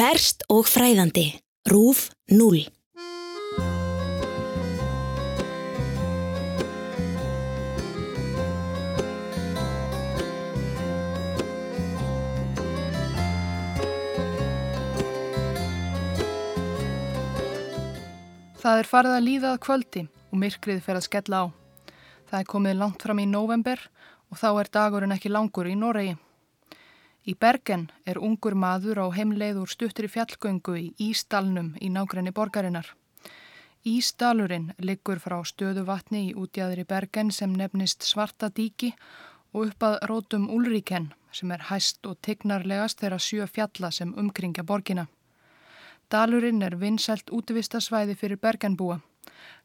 Ferst og fræðandi. Rúf 0. Það er farið að líða að kvöldi og myrkrið fer að skella á. Það er komið langt fram í november og þá er dagurinn ekki langur í Noregi. Í Bergen er ungur maður á heimleið úr stuttri fjallgöngu í Ísdalnum í nákrenni borgarinnar. Ísdalurinn liggur frá stöðu vatni í útjæðri Bergen sem nefnist Svarta díki og upp að rótum Ulriken sem er hæst og tignarlegast þeirra sjö fjalla sem umkringja borgina. Dalurinn er vinsælt útvistasvæði fyrir bergenbúa.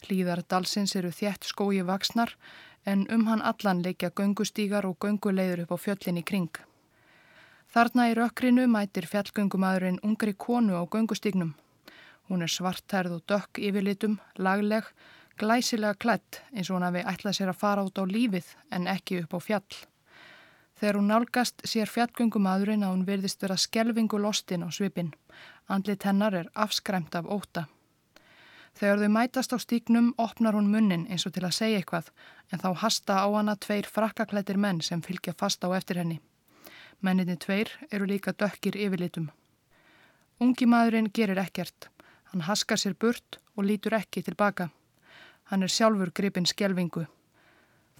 Hlýðar dalsins eru þjætt skói vaksnar en um hann allan leikja göngustígar og gönguleiður upp á fjöllin í kring. Þarna í rökkrinu mætir fjallgöngumadurinn ungri konu á göngustígnum. Hún er svartærð og dökk yfirlitum, lagleg, glæsilega klætt eins og hún hafi ætlað sér að fara út á lífið en ekki upp á fjall. Þegar hún nálgast sér fjallgöngumadurinn að hún verðist vera skelvingu lostin á svipin. Andlit hennar er afskræmt af óta. Þegar þau mætast á stíknum opnar hún munnin eins og til að segja eitthvað en þá hasta á hana tveir frakkaklættir menn sem fylgja fast á eftir henni. Menninni tveir eru líka dökkir yfirlitum. Ungi maðurinn gerir ekkert. Hann haskar sér burt og lítur ekki tilbaka. Hann er sjálfur gripin skjelvingu.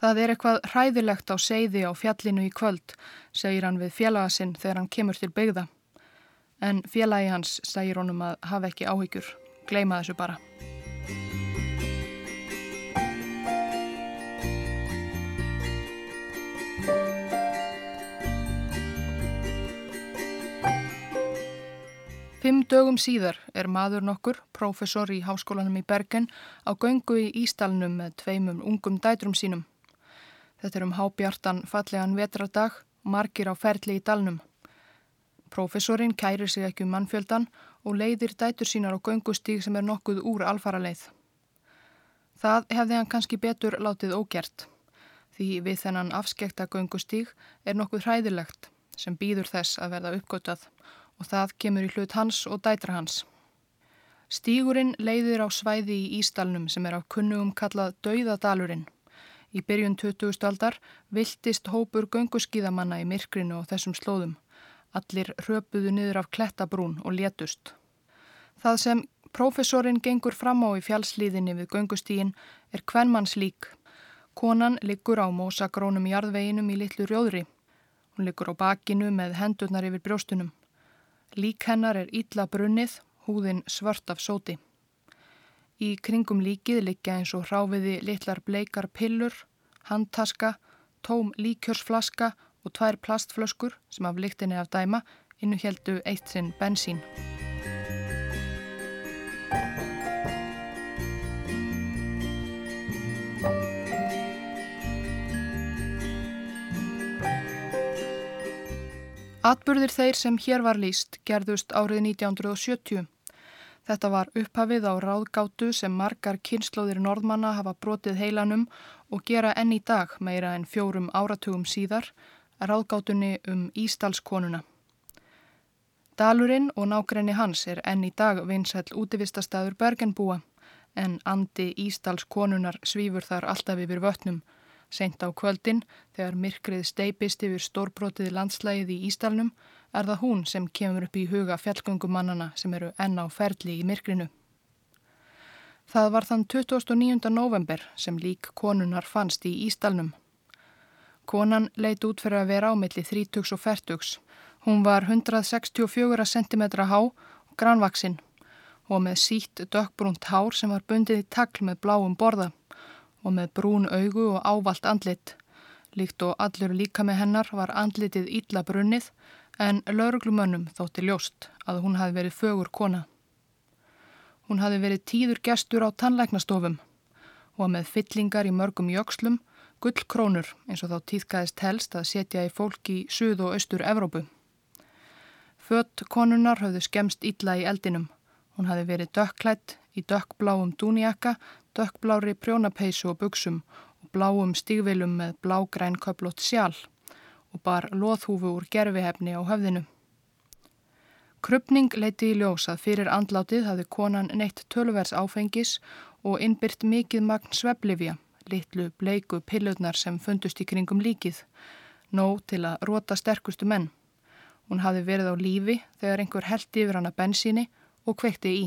Það er eitthvað hræðilegt á seiði á fjallinu í kvöld, segir hann við félagasinn þegar hann kemur til byggða. En félagi hans segir honum að hafa ekki áhyggjur, gleima þessu bara. Fimm dögum síðar er maður nokkur, prófessor í háskólanum í Bergen, á göngu í Ístalnum með tveimum ungum dætrum sínum. Þetta er um hábjartan fallegan vetradag, margir á ferli í dalnum. Profesorinn kærir sig ekki um mannfjöldan og leiðir dætur sínar á göngustíg sem er nokkuð úr alfara leið. Það hefði hann kannski betur látið ógert, því við þennan afskekta göngustíg er nokkuð hræðilegt sem býður þess að verða uppgötað og það kemur í hlut hans og dætra hans. Stígurinn leiðir á svæði í Ístalnum sem er á kunnugum kallað Dauðadalurinn. Í byrjun 20. aldar viltist hópur gönguskíðamanna í myrkrinu og þessum slóðum. Allir röpuðu niður af klettabrún og létust. Það sem profesorinn gengur fram á í fjálslíðinni við göngustígin er kvennmanns lík. Konan liggur á mósagrónum jarðveginum í litlu rjóðri. Hún liggur á bakinu með hendurnar yfir brjóstunum. Lík hennar er ítla brunnið, húðin svört af sóti. Í kringum líkið liggja eins og hráfiði litlar bleikar pillur, handtaska, tóm líkjörsflaska og tvær plastflöskur sem af lyktinni af dæma innuheldu eitt sinn bensín. Atburðir þeir sem hér var líst gerðust árið 1970. Þetta var upphafið á ráðgátu sem margar kynnslóðir norðmanna hafa brotið heilanum og gera enn í dag meira en fjórum áratugum síðar ráðgátunni um Ístalskonuna. Dalurinn og nákrenni hans er enn í dag vinsæl útivistastæður Bergenbúa en andi Ístalskonunar svífur þar alltaf yfir vötnum. Seint á kvöldin, þegar myrkrið steipist yfir stórbrotið landslægið í Ístalnum, er það hún sem kemur upp í huga fjallgöngumannana sem eru enn á ferli í myrkrinu. Það var þann 29. november sem lík konunar fannst í Ístalnum. Konan leit út fyrir að vera á milli 30 og 40. Hún var 164 cm há og grannvaksinn og með sítt dökkbrúnt hár sem var bundið í takl með bláum borða og með brún augu og ávalt andlit. Líkt og allur líka með hennar var andlitið ítla brunnið en lauruglumönnum þótti ljóst að hún hafi verið fögur kona. Hún hafi verið tíður gestur á tannlæknastofum og með fyllingar í mörgum jökslum, gullkrónur eins og þá tíðkæðist helst að setja í fólk í suð og austur Evrópu. Fött konunar hafðu skemst ítla í eldinum. Hún hafi verið dökklætt í dökkbláum dúniakka, dökkblári prjónapeisu og buksum og bláum stígvilum með blágræn köplót sjálf og bar loðhúfu úr gerfihefni á höfðinu. Krupning leiti í ljós að fyrir andlátið hafði konan neitt tölvers áfengis og innbyrt mikið magn sveplifja, litlu bleiku pillutnar sem fundust í kringum líkið, nóg til að róta sterkustu menn. Hún hafði verið á lífi þegar einhver held yfir hana bensíni og kveikti í.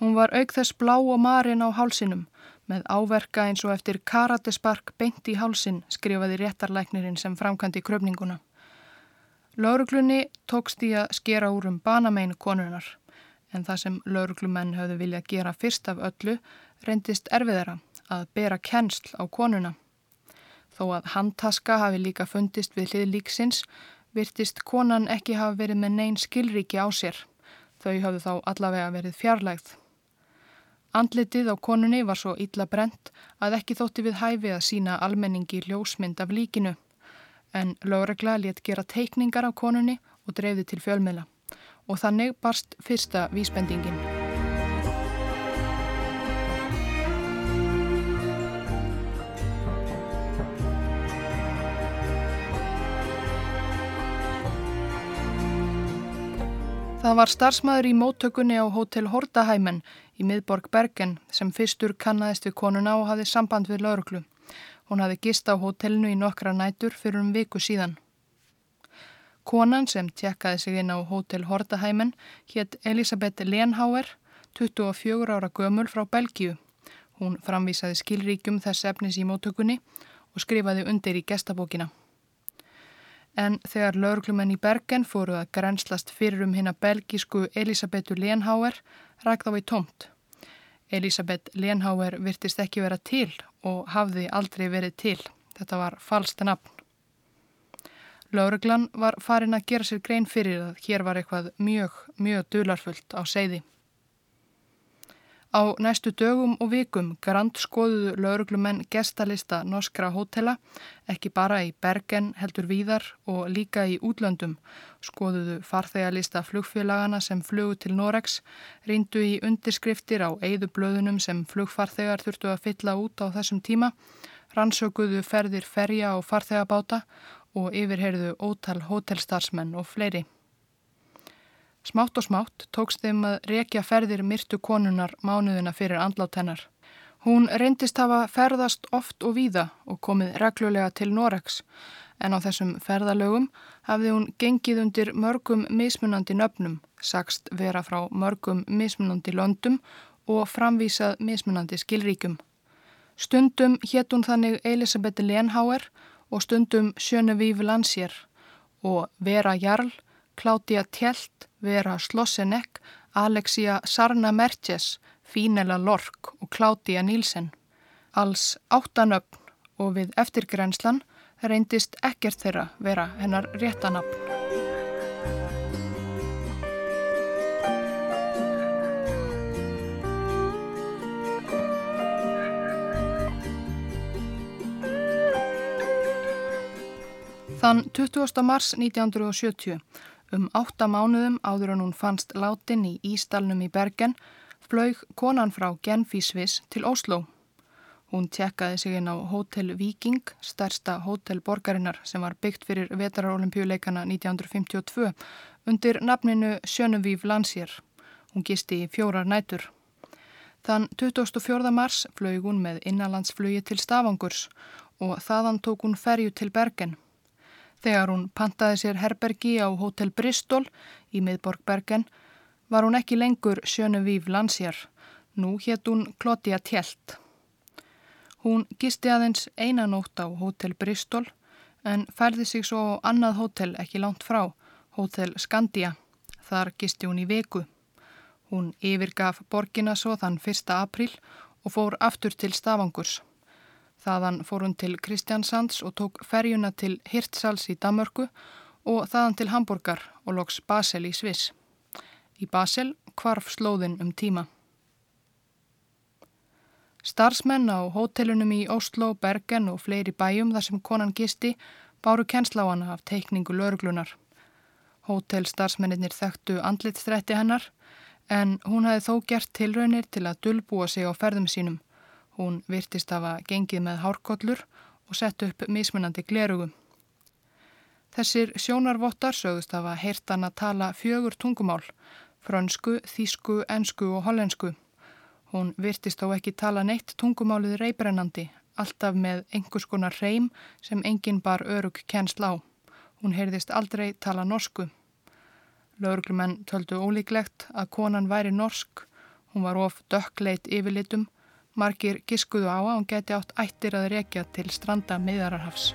Hún var auk þess blá og marinn á hálsinum með áverka eins og eftir karatespark beint í hálsin skrifaði réttarlæknirinn sem framkandi kröfninguna. Lauruglunni tókst í að skera úr um banameinu konunar en það sem lauruglumenn höfðu viljað gera fyrst af öllu reyndist erfiðara að bera kennsl á konuna. Þó að handtaska hafi líka fundist við hlið líksins virtist konan ekki hafa verið með neyn skilríki á sér. Þau hafðu þá allavega verið fjarlægð. Andlitið á konunni var svo illa brent að ekki þótti við hæfi að sína almenningi ljósmynd af líkinu en lögregla létt gera teikningar af konunni og dreifði til fjölmiðla og þannig barst fyrsta vísbendingin. Það var starfsmæður í móttökunni á Hotel Hordaheimen í miðborg Bergen sem fyrstur kannadist við konuna og hafði samband við lauruglu. Hún hafði gist á hotellinu í nokkra nætur fyrir um viku síðan. Konan sem tjekkaði sig inn á Hotel Hordaheimen hétt Elisabeth Lenhauer, 24 ára gömul frá Belgíu. Hún framvísaði skilríkjum þess efnis í móttökunni og skrifaði undir í gestabókina en þegar lauruglumenn í Bergen fóru að grenslast fyrir um hérna belgísku Elisabethu Lenhauer ræk þá í tómt. Elisabeth Lenhauer virtist ekki vera til og hafði aldrei verið til. Þetta var falsta nafn. Lauruglan var farin að gera sér grein fyrir að hér var eitthvað mjög, mjög dularfullt á seiði. Á næstu dögum og vikum grand skoðuðu lauruglumenn gestalista norskra hótela, ekki bara í Bergen heldur víðar og líka í útlöndum. Skoðuðu farþegalista flugfélagana sem flugu til Norex, rindu í undirskriftir á eigðu blöðunum sem flugfarþegar þurftu að fylla út á þessum tíma, rannsökuðu ferðir ferja og farþegabáta og yfirherðu ótal hótelstarfsmenn og fleiri. Smátt og smátt tókst þeim að rekja ferðir myrtu konunar mánuðina fyrir andlátt hennar. Hún reyndist hafa ferðast oft og víða og komið reglulega til Norex en á þessum ferðalögum hafði hún gengið undir mörgum mismunandi nöfnum, sagst vera frá mörgum mismunandi löndum og framvísað mismunandi skilríkum. Stundum hétt hún þannig Elisabeth Lenhauer og stundum Sjönevíf Lansér og Vera Jarl, Kláttía Tjellt, Vera Slossenek, Alexia Sarna Merches, Fínela Lork og Kláttía Nílsen. Alls áttanöfn og við eftirgrenslan reyndist ekkert þeirra vera hennar réttanöfn. Þann 20. mars 1970 Um átta mánuðum áður en hún fannst látin í Ístalnum í Bergen flög konan frá Genfísvis til Oslo. Hún tjekkaði sig inn á Hotel Viking, stærsta hótelborgarinnar sem var byggt fyrir vetararolimpíuleikana 1952 undir nafninu Sjönuvíf Lansér. Hún gisti í fjórar nætur. Þann 24. mars flög hún með innanlandsflugi til Stavangurs og þaðan tók hún ferju til Bergen. Þegar hún pantaði sér herbergi á Hotel Bristol í miðborg Bergen var hún ekki lengur Sjönevíf Lansjar. Nú hétt hún Klotja Tjelt. Hún gisti aðeins einanótt á Hotel Bristol en færði sig svo á annað hótel ekki langt frá, Hotel Skandia. Þar gisti hún í veku. Hún yfirgaf borgina svo þann 1. april og fór aftur til Stavangurs. Þaðan fór hún til Kristjansands og tók ferjuna til Hirtshals í Damörku og þaðan til Hamburgar og loks Basel í Sviss. Í Basel kvarf slóðin um tíma. Starsmenn á hótelunum í Oslo, Bergen og fleiri bæjum þar sem konan gisti báru hana af teikningu lauruglunar. Hótelstarfsmennir þekktu andlitstrætti hennar en hún hafi þó gert tilraunir til að dulbúa sig á ferðum sínum Hún virtist hafa gengið með hárkollur og sett upp mismunandi glerugum. Þessir sjónarvottar sögust hafa heyrtan að tala fjögur tungumál, frönsku, þísku, ensku og hollensku. Hún virtist þó ekki tala neitt tungumálið reybrennandi, alltaf með einhvers konar reym sem enginn bar örug kennsl á. Hún heyrðist aldrei tala norsku. Lauruglumenn töldu ólíklegt að konan væri norsk. Hún var of dökkleit yfirlitum. Margir giskuðu á að hún geti átt ættir að rekja til stranda miðararhafs.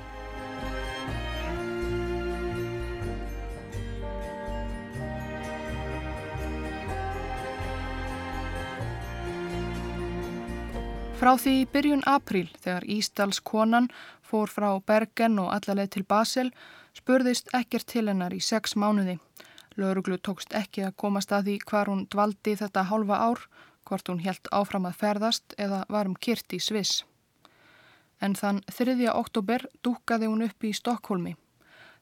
Frá því byrjun apríl þegar Ísdals konan fór frá Bergen og allarleið til Basel spurðist ekkert til hennar í sex mánuði. Lauruglu tókst ekki að komast að því hvar hún dvaldi þetta hálfa ár, hvort hún helt áfram að ferðast eða varum kyrt í Sviss. En þann 3. oktober dúkaði hún upp í Stokkólmi.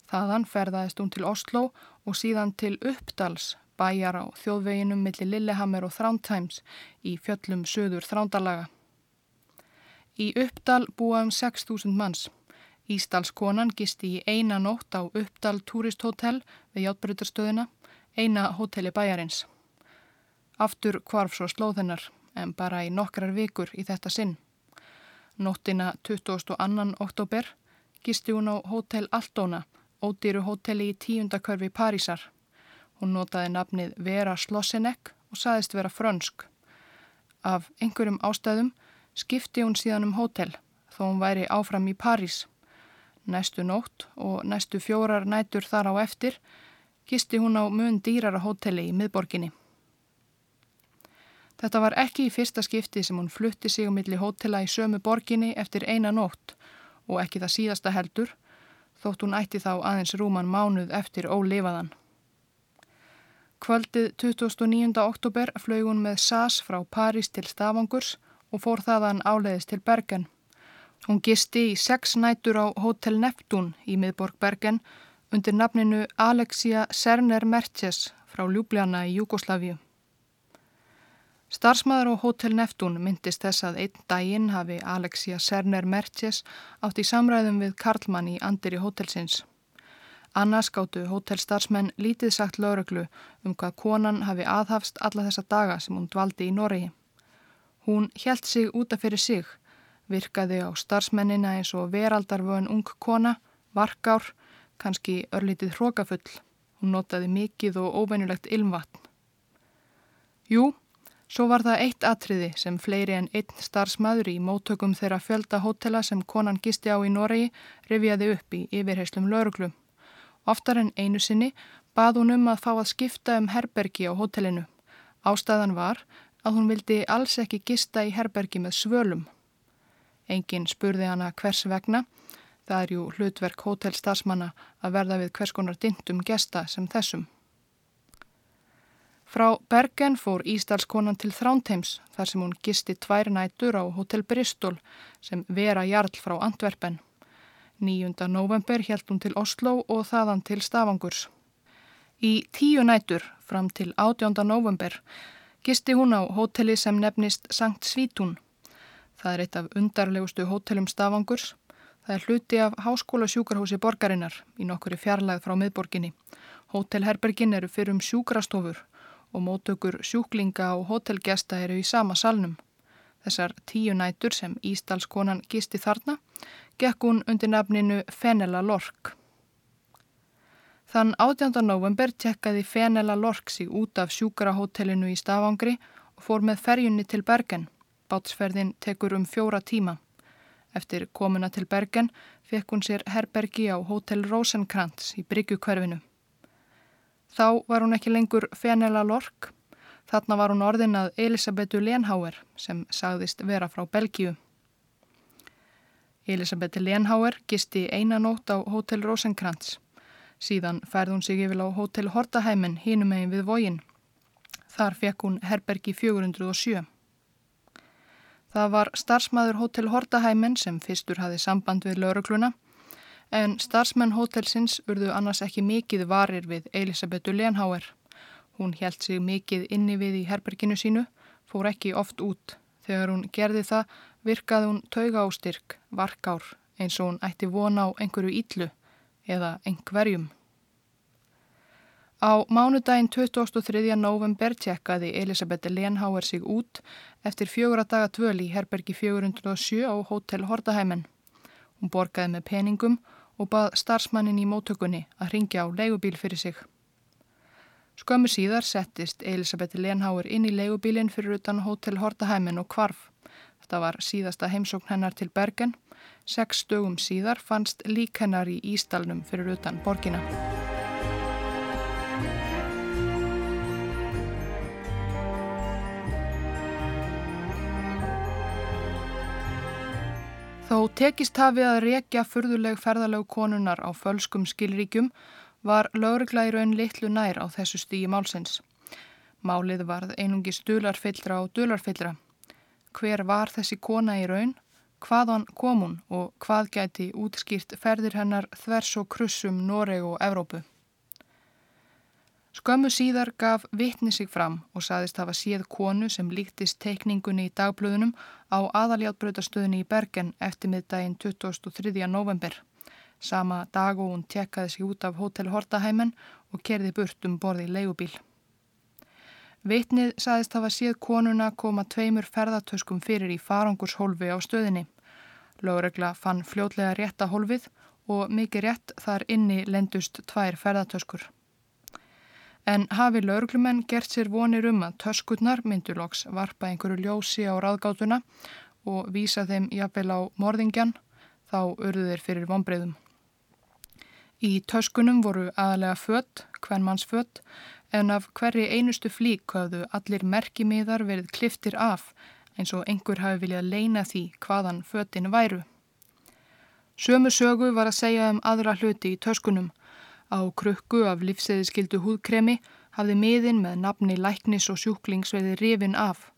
Þaðan ferðaðist hún til Oslo og síðan til Uppdals, bæjar á þjóðveginum millir Lillehammer og Þrántæms í fjöllum söður Þrándalaga. Í Uppdal búa um 6.000 manns. Ísdalskonan gisti í eina nótt á Uppdal Túristhótel við Játbrytarstöðina, eina hóteli bæjarins. Aftur kvarf svo slóð hennar, en bara í nokkrar vikur í þetta sinn. Nóttina 22. oktober gisti hún á hótel Aldóna, ódýru hóteli í tíundakörfi Parísar. Hún notaði nafnið Vera Slossenek og saðist vera frönsk. Af einhverjum ástæðum skipti hún síðan um hótel, þó hún væri áfram í París. Næstu nótt og næstu fjórar nætur þar á eftir gisti hún á mun dýrara hóteli í miðborginni. Þetta var ekki í fyrsta skipti sem hún flutti sig um milli hótela í sömu borginni eftir eina nótt og ekki það síðasta heldur, þótt hún ætti þá aðeins rúman mánuð eftir ólifaðan. Kvöldið 29. oktober flög hún með SAS frá París til Stavangurs og fór þaðan áleiðis til Bergen. Hún gisti í sex nætur á Hotel Neptún í miðborg Bergen undir nafninu Alexia Serner Merches frá Ljúbljana í Júgoslavíu. Starsmaður á Hotel Neptún myndist þess að einn daginn hafi Alexia Serner Merches átt í samræðum við Karlmann í andir í hotelsins. Annars gáttu hotelstarfsmenn lítið sagt lauruglu um hvað konan hafi aðhafst alla þessa daga sem hún dvaldi í Noregi. Hún helt sig útaf fyrir sig virkaði á starfsmennina eins og veraldarvöðun ung kona, varkár, kannski örlítið hrókafull. Hún notaði mikið og óveinulegt ilmvatn. Jú, svo var það eitt atriði sem fleiri en einn starfsmaður í móttökum þeirra fjölda hótela sem konan gisti á í Noregi revjaði upp í yfirheyslum lauruglu. Oftar en einu sinni bað hún um að fá að skipta um herbergi á hótelinu. Ástæðan var að hún vildi alls ekki gista í herbergi með svölum. Engin spurði hana hvers vegna. Það er jú hlutverk hótelstarsmanna að verða við hvers konar dindum gesta sem þessum. Frá Bergen fór Ísdalskonan til Þránteims þar sem hún gisti tvær nætur á Hotel Bristol sem vera jarl frá Antwerpen. 9. november held hún til Oslo og þaðan til Stavangurs. Í tíu nætur fram til 18. november gisti hún á hotelli sem nefnist Sankt Svítún Það er eitt af undarlegustu hótelum Stafangurs. Það er hluti af háskóla sjúkarhósi borgarinnar í nokkuri fjarlæð frá miðborginni. Hótelherbergin eru fyrir um sjúkrastofur og mótökur sjúklinga og hótelgesta eru í sama salnum. Þessar tíu nætur sem Ísdalskonan gisti þarna gekk hún undir nafninu Fenela Lork. Þann 18. november tekkaði Fenela Lork sig út af sjúkrahótelinu í Stafangri og fór með ferjunni til Bergen. Bátsferðin tekur um fjóra tíma. Eftir komuna til Bergen fekk hún sér herbergi á Hotel Rosenkrantz í Bryggjukverfinu. Þá var hún ekki lengur Fenela Lork. Þarna var hún orðin að Elisabetu Lenhauer sem sagðist vera frá Belgíu. Elisabeti Lenhauer gisti einanótt á Hotel Rosenkrantz. Síðan færði hún sig yfir á Hotel Hortaheimen hínum megin við vógin. Þar fekk hún herbergi 407. Það var starfsmæður Hotel Hortaheimen sem fyrstur hafi samband við laurugluna en starfsmenn hotelsins urðu annars ekki mikið varir við Elisabetu Lenhauer. Hún held sig mikið inni við í herberginu sínu, fór ekki oft út. Þegar hún gerði það virkaði hún tauga á styrk, varkár, eins og hún ætti vona á einhverju íllu eða engverjum. Á mánudaginn 23. november tjekkaði Elisabeth Lenhauer sig út eftir fjögur að daga tvöl í herbergi 407 á Hotel Hordaheimen. Hún borgaði með peningum og bað starfsmannin í móttökunni að ringja á leigubíl fyrir sig. Skömmu síðar settist Elisabeth Lenhauer inn í leigubílinn fyrir utan Hotel Hordaheimen og kvarf. Þetta var síðasta heimsókn hennar til Bergen. Seks dögum síðar fannst lík hennar í Ístalnum fyrir utan borgina. Þó tekist hafið að rekja furðuleg ferðalög konunar á fölskum skilríkjum var lögregla í raun litlu nær á þessu stígi málsins. Málið varð einungi stularfyllra og dularfyllra. Hver var þessi kona í raun? Hvaðan kom hún og hvað gæti útskýrt ferðir hennar þvers og krussum Noreg og Evrópu? Skömmu síðar gaf vittni sig fram og saðist hafa séð konu sem líktist teikningunni í dagblöðunum á aðaljáttbröðastöðinni í Bergen eftir miðdægin 23. november. Sama dag og hún tjekkaði sig út af Hotel Hortaheimen og kerði burt um borði leigubíl. Vittnið saðist hafa séð konuna koma tveimur ferðartöskum fyrir í farangurshólfi á stöðinni. Lóregla fann fljótlega rétta hólfið og mikið rétt þar inni lendust tvær ferðartöskur. En hafi lauruglumenn gert sér vonir um að töskutnar mynduloks varpa einhverju ljósi á ráðgátuna og vísa þeim jafnvel á morðingjan, þá urðu þeir fyrir vonbreyðum. Í töskunum voru aðalega fött, hvern manns fött, en af hverri einustu flík hafðu allir merkimiðar verið kliftir af eins og einhver hafi viljað leina því hvaðan föttin væru. Sömu sögu var að segja um aðra hluti í töskunum Á krukku af livseðiskildu húðkremi hafði miðin með nafni læknis og sjúklings veði rifin af.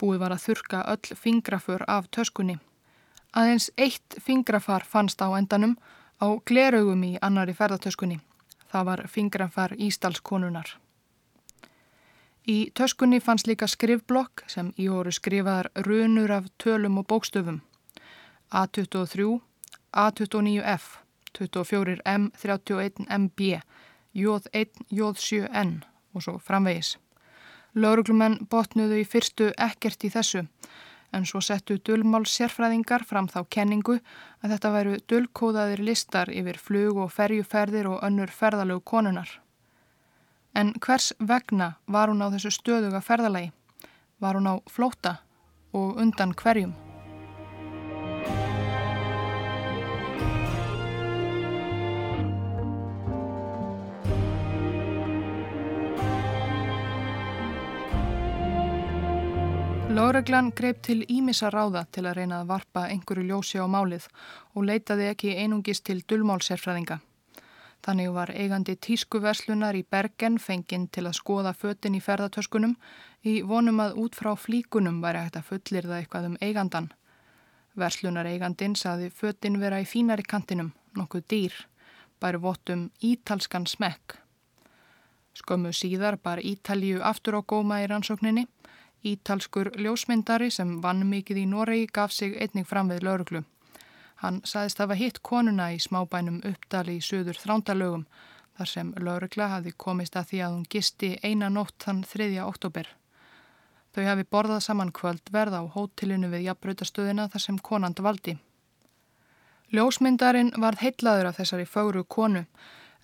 Búið var að þurka öll fingraför af töskunni. Aðeins eitt fingrafar fannst á endanum á glerögum í annari ferðartöskunni. Það var fingrafar Ístalskonunar. Í töskunni fannst líka skrifblokk sem í voru skrifaðar runur af tölum og bókstöfum. A23, A29F 24M31MB, J1, J7N og svo framvegis. Lauruglumenn botnuðu í fyrstu ekkert í þessu en svo settu dullmál sérfræðingar fram þá kenningu að þetta væru dullkóðaðir listar yfir flug og ferjuferðir og önnur ferðalög konunar. En hvers vegna var hún á þessu stöðuga ferðalagi? Var hún á flóta og undan hverjum? Lóreglan greip til ímissa ráða til að reyna að varpa einhverju ljósi á málið og leitaði ekki einungis til dullmálsérfræðinga. Þannig var eigandi tískuverslunar í Bergen fenginn til að skoða föttin í ferðartöskunum í vonum að út frá flíkunum væri hægt að fullir það eitthvað um eigandan. Verslunar eigandin saði föttin vera í fínari kantinum, nokkuð dýr, bæri votum ítalskan smekk. Skömmu síðar bar Ítalju aftur á góma í rannsókninni Ítalskur ljósmyndari sem vann mikið í Noregi gaf sig einnig fram við lauruglu. Hann saðist hafa hitt konuna í smábænum uppdali í söður þrándalögum þar sem laurugla hafi komist að því að hún gisti eina nótt þann 3. oktober. Þau hafi borðað saman kvöld verð á hótelinu við jafnbröytastöðina þar sem konand valdi. Ljósmyndarin varð heitlaður af þessari fögru konu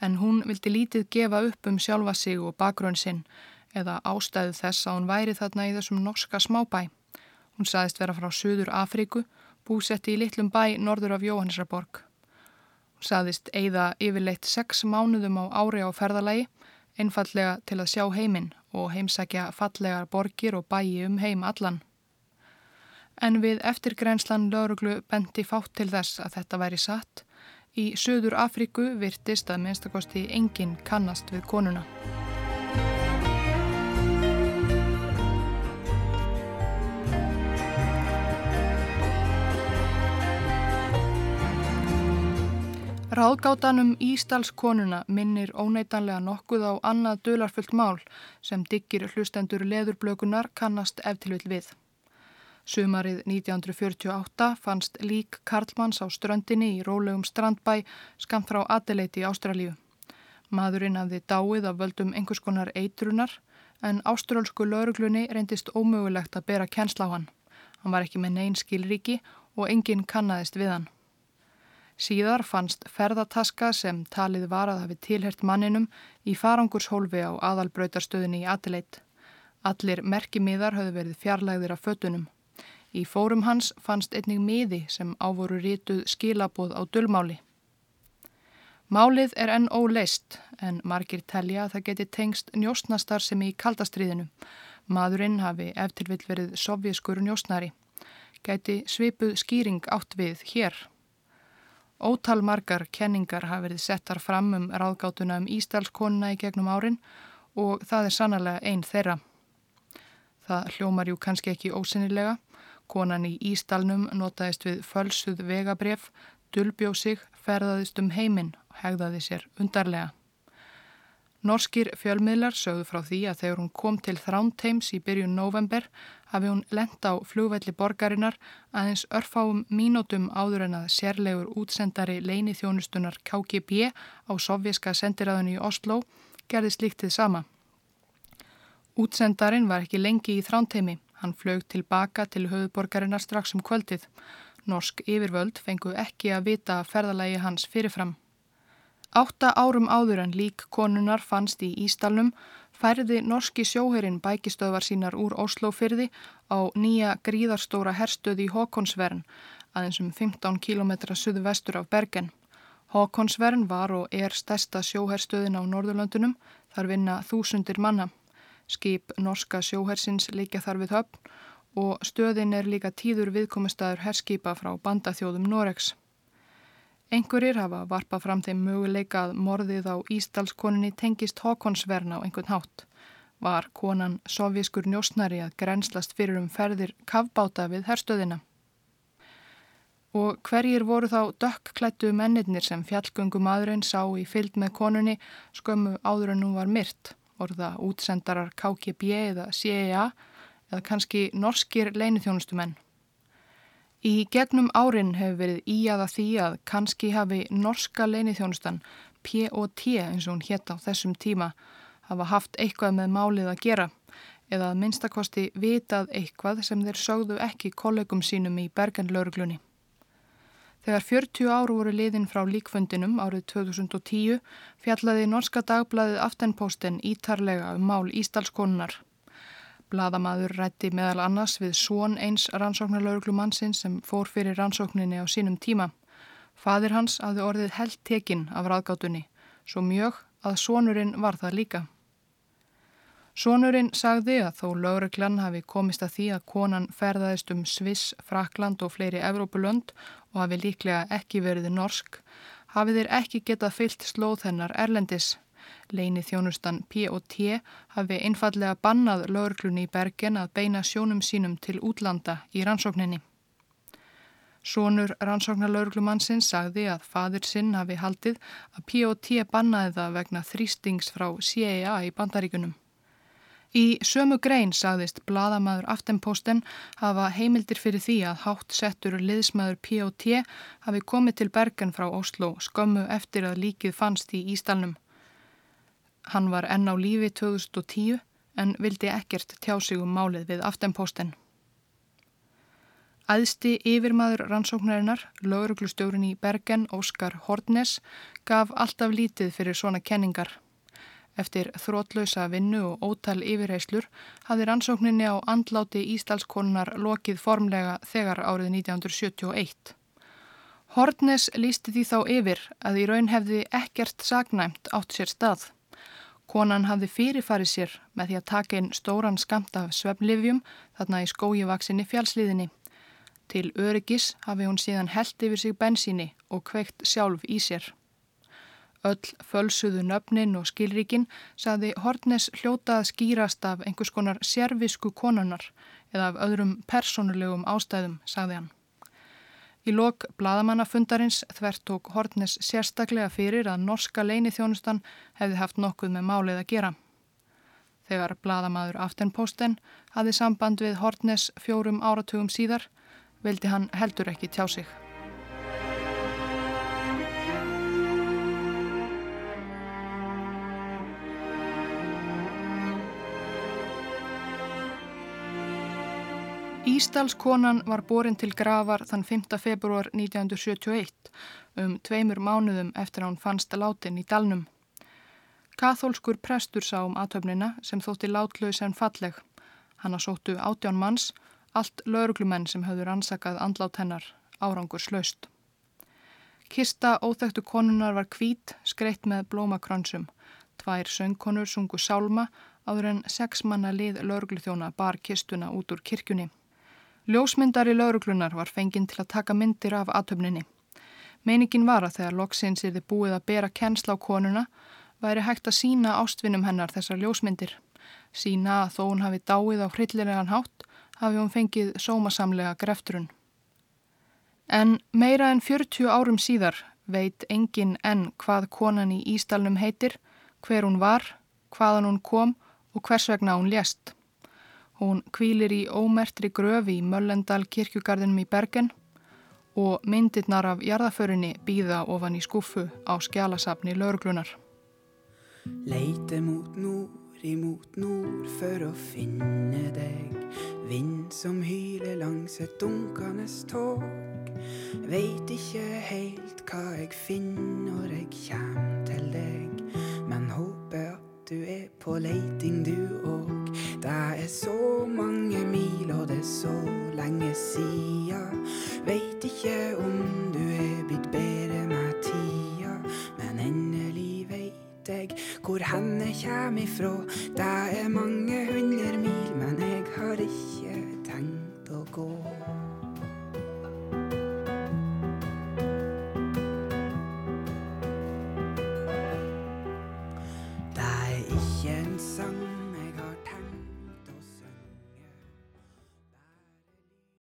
en hún vildi lítið gefa upp um sjálfa sig og bakgrunn sinn eða ástæðu þess að hún væri þarna í þessum norska smábæ. Hún saðist vera frá Suður Afríku, búsetti í litlum bæ norður af Jóhannesraborg. Hún saðist eigða yfirleitt sex mánuðum á ári á ferðalagi, einfallega til að sjá heiminn og heimsækja fallegar borgir og bæi um heim allan. En við eftirgrenslan lauruglu bendi fátt til þess að þetta væri satt. Í Suður Afríku virtist að minnstakosti enginn kannast við konuna. Ráðgátanum Ísdalskonuna minnir óneitanlega nokkuð á annað dölarfullt mál sem diggir hlustendur leðurblökunar kannast eftirvill við. Sumarið 1948 fannst lík Karlmanns á ströndinni í rólegum strandbæ skamt frá Adelaide í Ástralíu. Maðurinn hafði dáið af völdum einhvers konar eitrunar en ástrálsku lauruglunni reyndist ómögulegt að bera kennsla á hann. Hann var ekki með neyn skilríki og enginn kannaðist við hann. Síðar fannst ferðataska sem talið var að hafi tilhert manninum í farangurshólfi á aðalbröytarstöðinni í Adelaide. Allir merkimiðar höfðu verið fjarlægðir af fötunum. Í fórum hans fannst einnig miði sem ávoru rítuð skilaboð á dullmáli. Málið er enn óleist en margir telja að það geti tengst njóstnastar sem í kaldastriðinu. Maðurinn hafi eftir vill verið sovjaskur njóstnari. Gæti svipuð skýring átt við hér. Ótal margar kenningar hafi verið settar fram um ráðgátuna um Ísdalskonuna í gegnum árin og það er sannlega einn þeirra. Það hljómar jú kannski ekki ósynilega. Konan í Ísdalnum notaðist við fölsuð vegabref, dulbjóð sig, ferðaðist um heiminn og hegðaði sér undarlega. Norskir fjölmiðlar sögðu frá því að þegar hún kom til Þránteims í byrjun november hafi hún lent á flugvelli borgarinnar aðeins örfáum mínútum áður en að sérlegur útsendari leini þjónustunar KGB á sovjerska sendiræðunni í Oslo gerði slíktið sama. Útsendarin var ekki lengi í þránteimi. Hann flög tilbaka til höfuborgarinnar strax um kvöldið. Norsk yfirvöld fengu ekki að vita ferðalagi hans fyrirfram. Átta árum áður en lík konunar fannst í Ístalnum færði norski sjóherin bækistöðvar sínar úr Oslofyrði á nýja gríðarstóra herstöði í Håkonsvern, aðeins um 15 km suðu vestur af Bergen. Håkonsvern var og er stærsta sjóherstöðin á Norðurlöndunum, þar vinna þúsundir manna. Skip norska sjóhersins líka þar við höfn og stöðin er líka tíður viðkomistæður herskipa frá bandaþjóðum Noregs. Engurir hafa varpað fram þeim möguleika að morðið á Ísdalskoninni tengist Håkonsverna á einhvern hátt. Var konan sovjískur njósnari að grenslast fyrir um ferðir kavbáta við herstöðina. Og hverjir voru þá dökkklættu mennirnir sem fjallgöngu maðurinn sá í fylg með konunni skömmu áður en hún var myrt? orða útsendarar KGB eða CIA eða kannski norskir leinithjónustumenn. Í gegnum árin hefur verið íaða því að kannski hafi norska leinithjónustan POT eins og hún hétt á þessum tíma hafa haft eitthvað með málið að gera eða að minnstakosti vitað eitthvað sem þeir sögðu ekki kollegum sínum í bergenlauruglunni. Þegar 40 áru voru liðin frá líkfundinum árið 2010 fjallaði norska dagbladið Aftenposten ítarlega um mál Ísdalskonunnar. Bladamadur rætti meðal annars við svon eins rannsóknarlauglumannsinn sem fór fyrir rannsókninni á sínum tíma. Fadir hans hafði orðið held tekinn af ráðgátunni, svo mjög að svonurinn var það líka. Sónurinn sagði að þó lögreglann hafi komist að því að konan ferðaðist um Sviss, Frakland og fleiri Evrópulönd og hafi líklega ekki verið norsk, hafi þeir ekki getað fyllt slóð hennar erlendis. Leini þjónustan P.O.T. hafi einfallega bannað lögreglunni í Bergen að beina sjónum sínum til útlanda í rannsókninni. Sónur rannsóknarlauglumannsins sagði að fadir sinn hafi haldið að P.O.T. bannaði það vegna þrýstings frá CIA í bandaríkunum. Í sömu grein sagðist bladamæður Aftenposten hafa heimildir fyrir því að hátt settur liðsmæður P.O.T. hafi komið til Bergen frá Oslo skömmu eftir að líkið fannst í Ístalnum. Hann var enn á lífi 2010 en vildi ekkert tjá sig um málið við Aftenposten. Æðsti yfirmaður rannsóknarinnar, lauruglustjórin í Bergen, Óskar Hortnes, gaf alltaf lítið fyrir svona kenningar. Eftir þrótlausa vinnu og ótal yfirheyslur hafði rannsókninni á andláti Ísdalskonunar lokið formlega þegar árið 1971. Hortnes lísti því þá yfir að í raun hefði ekkert sagnæmt átt sér stað. Konan hafði fyrirfarið sér með því að taka inn stóran skamt af svefnlifjum þarna í skójivaksinni fjálsliðinni. Til öryggis hafi hún síðan held yfir sig bensíni og kveikt sjálf í sér. Öll fölsuðu nöfnin og skilríkin saði Hortnes hljóta að skýrast af einhvers konar sérvisku konunar eða af öðrum personulegum ástæðum, sagði hann. Í lok bladamannafundarins þvert tók Hortnes sérstaklega fyrir að norska leinithjónustan hefði haft nokkuð með málið að gera. Þegar bladamadur Aftenposten hafði samband við Hortnes fjórum áratugum síðar, vildi hann heldur ekki tjá sig. Ísdalskonan var borin til gravar þann 5. februar 1971 um tveimur mánuðum eftir að hún fannst látin í dalnum. Kathólskur prestur sá um aðtöfnina sem þótti látlaus en falleg. Hanna sóttu átján manns, allt lauruglumenn sem höfður ansakað andlát hennar, árangur slaust. Kista óþægtu konunar var kvít, skreitt með blómakrönsum. Tvær söngkonur sungu sálma áður en sex manna lið laurugluþjóna bar kistuna út úr kirkjunni. Ljósmyndari lauruglunar var fenginn til að taka myndir af aðtöfninni. Meiningin var að þegar loksins er þið búið að bera kennsla á konuna væri hægt að sína ástvinnum hennar þessar ljósmyndir. Sína að þó hún hafi dáið á hryllilegan hátt hafi hún fengið sómasamlega grefturun. En meira en 40 árum síðar veit engin enn hvað konan í Ístalnum heitir, hver hún var, hvaðan hún kom og hvers vegna hún lést. Hún kvílir í ómertri gröfi í Möllendal kirkjugarðinum í Bergen og myndirnar af jarðaförinni býða ofan í skuffu á skjálasafni lauruglunar. Leite mot nord, imot nord for å finne deg. Vind som hyler langs et dunkende tog. Veit ikke helt hva jeg finner jeg kjem til deg, men håper du er på leiting, du òg. Det er så mange mil, og det er så lenge sia. Veit ikke om du er blitt bedre med tida, men endelig veit jeg hvor henne kjem ifra Det er mange hundre mil, men jeg har ikke tenkt å gå.